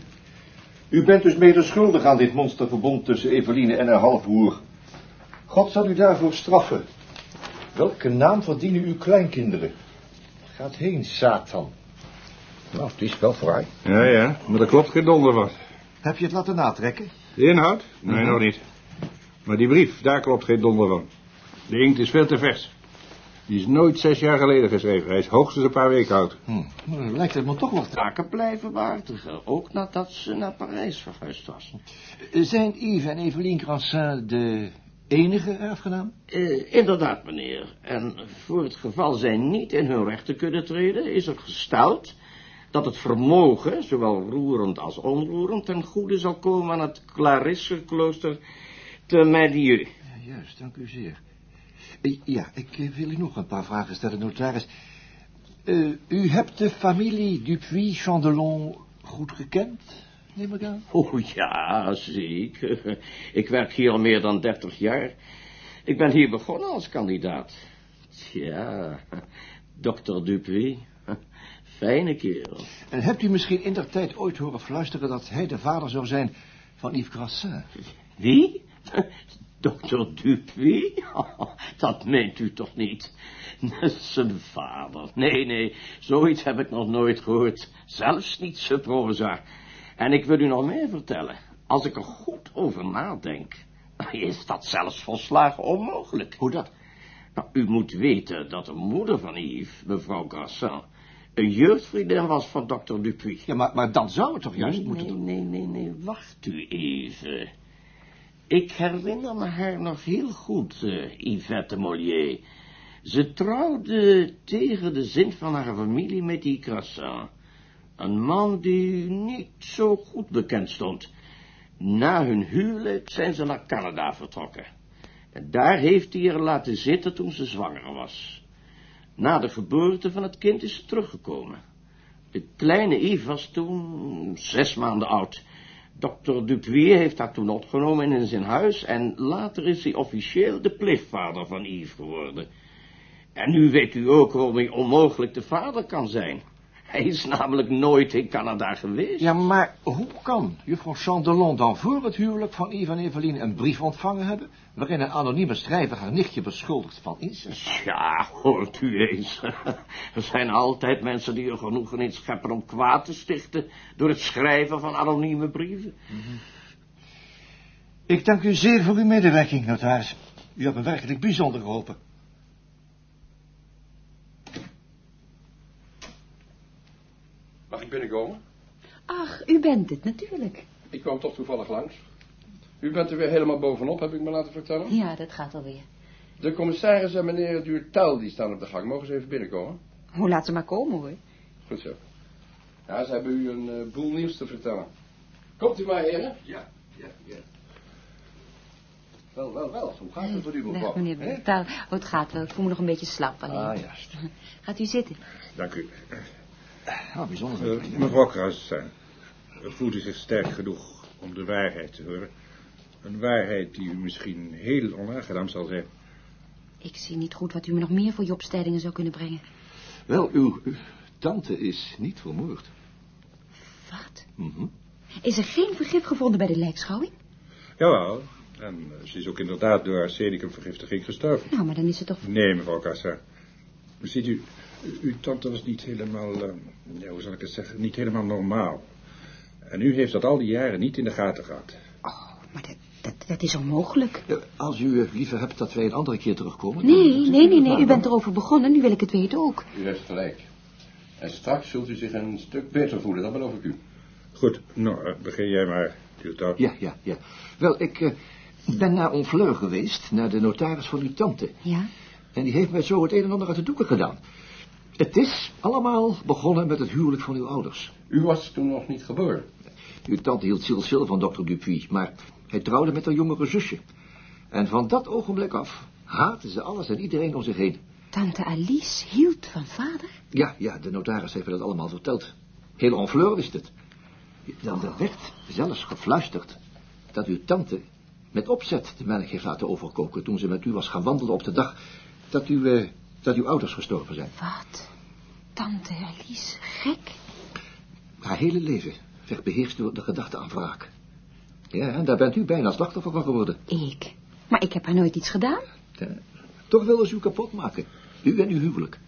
U bent dus mede schuldig aan dit monsterverbond tussen Eveline en haar halfbroer. God zal u daarvoor straffen. Welke naam verdienen uw kleinkinderen? Gaat heen, Satan. Nou, het is wel fraai. Ja, ja, maar dat klopt geen donder van. Heb je het laten natrekken? De inhoud? Nee, nog niet. Maar die brief, daar klopt geen donder van. De inkt is veel te vers. Die is nooit zes jaar geleden geschreven. Hij is hoogstens een paar weken oud. Hm. Maar dan lijkt het me toch wat Taken blijven behartigen, ook nadat ze naar Parijs verhuisd was. Zijn Yves en Eveline Crassin de enige erfgenaam? Eh, inderdaad, meneer. En voor het geval zij niet in hun rechten kunnen treden, is er gesteld dat het vermogen, zowel roerend als onroerend, ten goede zal komen aan het Clarisseklooster te Madieu. Ja, juist, dank u zeer. Eh, Ja, ik eh, wil u nog een paar vragen stellen, notaris. U hebt de familie Dupuis-Chandelon goed gekend, neem ik aan? Oh ja, zeker. Ik werk hier al meer dan dertig jaar. Ik ben hier begonnen als kandidaat. Tja, dokter Dupuis. Fijne kerel. En hebt u misschien in der tijd ooit horen fluisteren dat hij de vader zou zijn van Yves Crassin? Wie? Dokter Dupuis? Dat meent u toch niet? Zijn vader. Nee, nee, zoiets heb ik nog nooit gehoord. Zelfs niet zijn proza. En ik wil u nog meer vertellen. Als ik er goed over nadenk, is dat zelfs volslagen onmogelijk. Hoe dat? Nou, u moet weten dat de moeder van Yves, mevrouw Grassin, een jeugdvriendin was van dokter Dupuis. Ja, maar, maar dan zou het toch juist nee, moeten... nee, nee, nee, nee, wacht u even. Ik herinner me haar nog heel goed, eh, Yvette Mollier. Ze trouwde tegen de zin van haar familie met die Crassin. Een man die niet zo goed bekend stond. Na hun huwelijk zijn ze naar Canada vertrokken. En daar heeft hij haar laten zitten toen ze zwanger was. Na de geboorte van het kind is ze teruggekomen. De kleine Yves was toen zes maanden oud. Dokter Dupuis heeft haar toen opgenomen in zijn huis en later is hij officieel de pleegvader van Yves geworden. En nu weet u ook waarom hij onmogelijk de vader kan zijn. Hij is namelijk nooit in Canada geweest. Ja, maar hoe kan juffrouw Chandelon dan voor het huwelijk van Yves en Eveline een brief ontvangen hebben... waarin een anonieme schrijver haar nichtje beschuldigt van incest? Ja, hoort u eens. Er zijn altijd mensen die er genoegen in scheppen om kwaad te stichten... door het schrijven van anonieme brieven. Ik dank u zeer voor uw medewerking, notaris. U hebt me werkelijk bijzonder geholpen. Mag ik binnenkomen? Ach, u bent het, natuurlijk. Ik kwam toch toevallig langs. U bent er weer helemaal bovenop, heb ik me laten vertellen. Ja, dat gaat alweer. De commissaris en meneer Duurtaal die staan op de gang. Mogen ze even binnenkomen? Hoe laat ze maar komen, hoor. Goed zo. Ja, ze hebben u een eh, boel nieuws te vertellen. Komt u maar, heren. Ja, ja, ja. Wel, wel, wel. Hoe gaat het voor u, mevrouw? Dag, meneer. Oh, het gaat wel. Ik voel me nog een beetje slap alleen. Ah, juist. Gaat u zitten. Dank u. Ah, bijzonder. Eh, mevrouw Kruis, eh, voelt u zich sterk genoeg om de waarheid te horen? Een waarheid die u misschien heel onaangenaam zal zijn. Ik zie niet goed wat u me nog meer voor je opstellingen zou kunnen brengen. Wel, uw, uw tante is niet vermoord. Wat? Mhm. Is er geen vergif gevonden bij de lijkschouwing? Jawel, en eh, ze is ook inderdaad door arsenicumvergiftiging gestorven. Nou, maar dan is het toch... Nee, mevrouw Kassa. Ziet u, uw tante was niet helemaal, eh, ja, hoe zal ik het zeggen, niet helemaal normaal. En u heeft dat al die jaren niet in de gaten gehad. Oh, maar dat, dat, dat is onmogelijk. Ja, als u eh, liever hebt dat wij een andere keer terugkomen... Nee, dan- nee, nee, nee. U bent erover begonnen. Nu wil ik het weten ook. U heeft gelijk. En straks zult u zich een stuk beter voelen, dat beloof ik u. Goed, nou, eh, begin jij maar, Duurtaal. Ja, ja, ja. Wel, ik eh, ben naar Honfleur geweest, naar de notaris van uw tante. Ja? En die heeft mij zo het een en ander uit de doeken gedaan. Het is allemaal begonnen met het huwelijk van uw ouders. U was toen nog niet geboren. Uw tante hield zielsveel van dokter Dupuis, maar hij trouwde met haar jongere zusje. En van dat ogenblik af haatte ze alles en iedereen om zich heen. Tante Alice hield van vader? Ja, ja, de notaris heeft me dat allemaal verteld. Heel Honfleur wist het. Dan er werd zelfs gefluisterd dat uw tante met opzet de melk heeft laten overkoken... toen ze met u was gaan wandelen op de dag dat, u, eh, dat uw ouders gestorven zijn. Wat? Tante Alice, gek? Haar hele leven werd beheerst door de gedachte aan wraak. Ja, en daar bent u bijna slachtoffer van geworden. Ik? Maar ik heb haar nooit iets gedaan. Ja, toch wilde ze u kapot maken. U en uw huwelijk.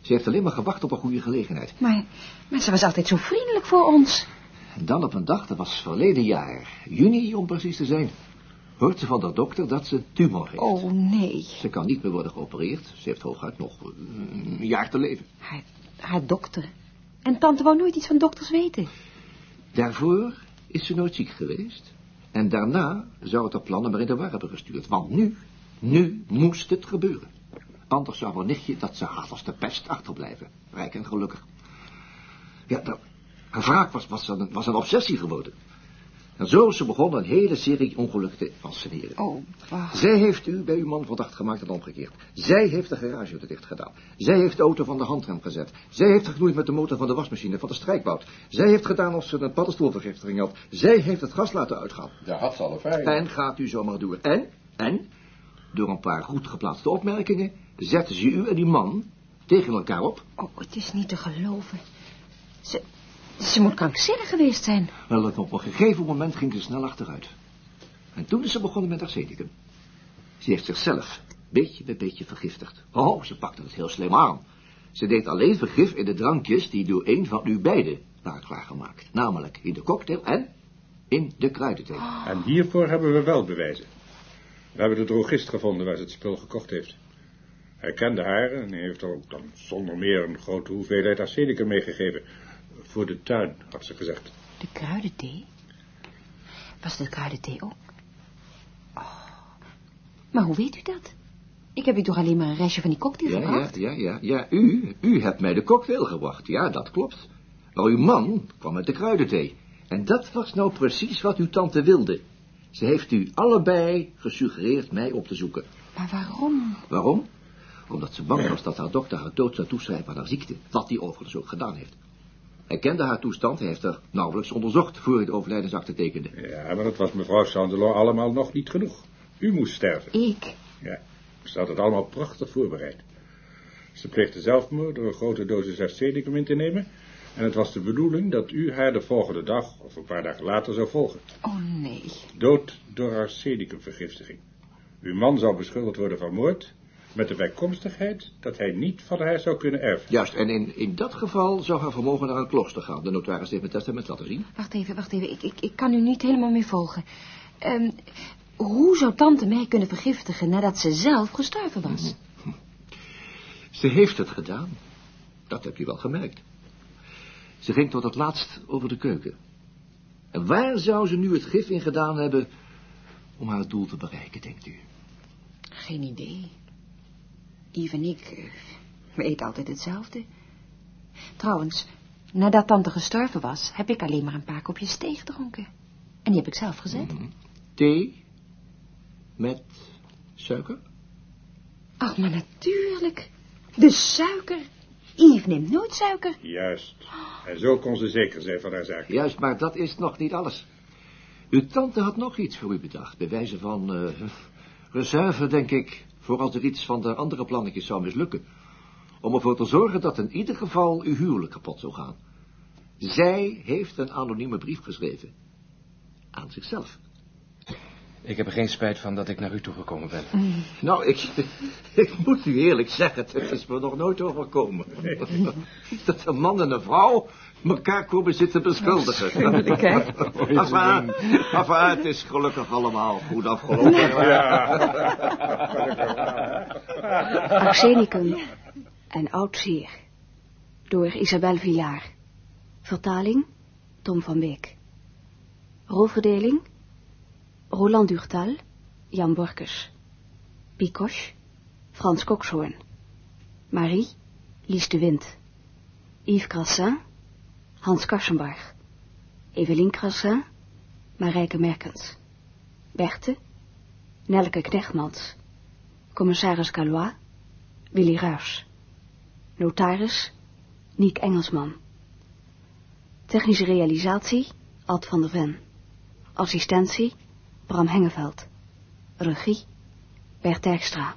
Ze heeft alleen maar gewacht op een goede gelegenheid. Maar, maar ze was altijd zo vriendelijk voor ons. En dan op een dag, dat was verleden jaar, juni om precies te zijn, hoort ze van de dokter dat ze een tumor heeft. Oh, nee. Ze kan niet meer worden geopereerd. Ze heeft hooguit nog eh, een jaar te leven. Haar, haar dokter. En tante wou nooit iets van dokters weten. Daarvoor is ze nooit ziek geweest. En daarna zou het haar plannen maar in de war hebben gestuurd. Want nu, nu moest het gebeuren. Anders zou haar nichtje dat ze haat als de pest achterblijven. Rijk en gelukkig. Ja, dat, haar wraak was, was, een, was een obsessie geworden. En zo is ze begonnen een hele serie ongelukken te fascineren. Oh, wacht. Zij heeft u bij uw man verdacht gemaakt en omgekeerd. Zij heeft de garage dicht gedaan. Zij heeft de auto van de handrem gezet. Zij heeft geknoeid met de motor van de wasmachine van de strijkbout. Zij heeft gedaan of ze een paddenstoelvergiftiging had. Zij heeft het gas laten uitgaan. Daar had ze alle vrijheid. En gaat u zomaar door. En, en, door een paar goed geplaatste opmerkingen, zetten ze u en die man tegen elkaar op. Oh, het is niet te geloven. Ze, ze moet krankzinnig geweest zijn. Wel, op een gegeven moment ging ze snel achteruit. En toen is ze begonnen met arsenicum. Ze heeft zichzelf beetje bij beetje vergiftigd. Oh, ze pakte het heel slim aan. Ze deed alleen vergif in de drankjes die door een van u beiden waren klaargemaakt. Namelijk in de cocktail en in de kruidenthee. En hiervoor hebben we wel bewijzen. We hebben de drogist gevonden waar ze het spul gekocht heeft. Hij kende haar en heeft er ook dan zonder meer een grote hoeveelheid arsenicum meegegeven. Voor de tuin, had ze gezegd. De kruidenthee? Was de kruidenthee ook? Oh. Maar hoe weet u dat? Ik heb u toch alleen maar een restje van die cocktail Ja, ja, gebracht? ja, ja, ja, u, u hebt mij de cocktail gebracht. Ja, dat klopt. Maar uw man kwam met de kruidenthee. En dat was nou precies wat uw tante wilde. Ze heeft u allebei gesuggereerd mij op te zoeken. Maar waarom? Waarom? Omdat ze bang was dat haar dokter haar dood zou toeschrijven aan haar ziekte. Wat hij overigens ook gedaan heeft. Hij kende haar toestand, hij heeft haar nauwelijks onderzocht voor hij de overlijdensakte tekende. Ja, maar dat was mevrouw Sandelon allemaal nog niet genoeg. U moest sterven. Ik? Ja, ze had het allemaal prachtig voorbereid. Ze pleegde zelfmoord door een grote dosis arsenicum in te nemen. En het was de bedoeling dat u haar de volgende dag of een paar dagen later zou volgen. Oh, nee. Dood door arsenicumvergiftiging. Uw man zou beschuldigd worden van moord, met de bijkomstigheid dat hij niet van haar zou kunnen erven. Juist, en in, in dat geval zou haar vermogen naar een klooster gaan. De notaris heeft mijn testament laten zien. Wacht even, wacht even. Ik, ik, ik kan u niet helemaal meer volgen. Ehm, hoe zou tante mij kunnen vergiftigen nadat ze zelf gestorven was? Ze heeft het gedaan. Dat heb je wel gemerkt. Ze ging tot het laatst over de keuken. En waar zou ze nu het gif in gedaan hebben om haar doel te bereiken, denkt u? Geen idee. Yves en ik eh, we eten altijd hetzelfde. Trouwens, nadat tante gestorven was, heb ik alleen maar een paar kopjes thee gedronken. En die heb ik zelf gezet. Thee met suiker? Ach, maar natuurlijk. De suiker. Yves neemt nooit suiker. Juist. En zo kon ze zeker zijn van haar zaak. Juist, maar dat is nog niet alles. Uw tante had nog iets voor u bedacht, bij wijze van eh, reserve, denk ik, voor als er iets van de andere plannetjes zou mislukken. Om ervoor te zorgen dat in ieder geval uw huwelijk kapot zou gaan. Zij heeft een anonieme brief geschreven. Aan zichzelf. Ik heb er geen spijt van dat ik naar u toegekomen ben. Nou, ik, ik moet u eerlijk zeggen, het is me nog nooit overkomen. Dat een man en een vrouw elkaar komen zitten beschuldigen. Enfin, enfin, het is gelukkig allemaal goed afgelopen. Arsenicum, een oud zeer. Door Isabel Villar. Vertaling, Tom van Beek. Rolverdeling, Roland Durtal, Jan Borkes. Picoche, Frans Kokshoorn. Marie, Lies de Wind. Yves Crassin, Hans Karsenbarg. Evelien Crassin, Marijke Merkens. Berthe, Nelke Knechtmans. Commissaris Calois, Willy Ruys. Notaris, Niek Engelsman. Technische realisatie, Ad van der Ven. Assistentie, Bram Hengeveld. Regie, Bert Dijkstra.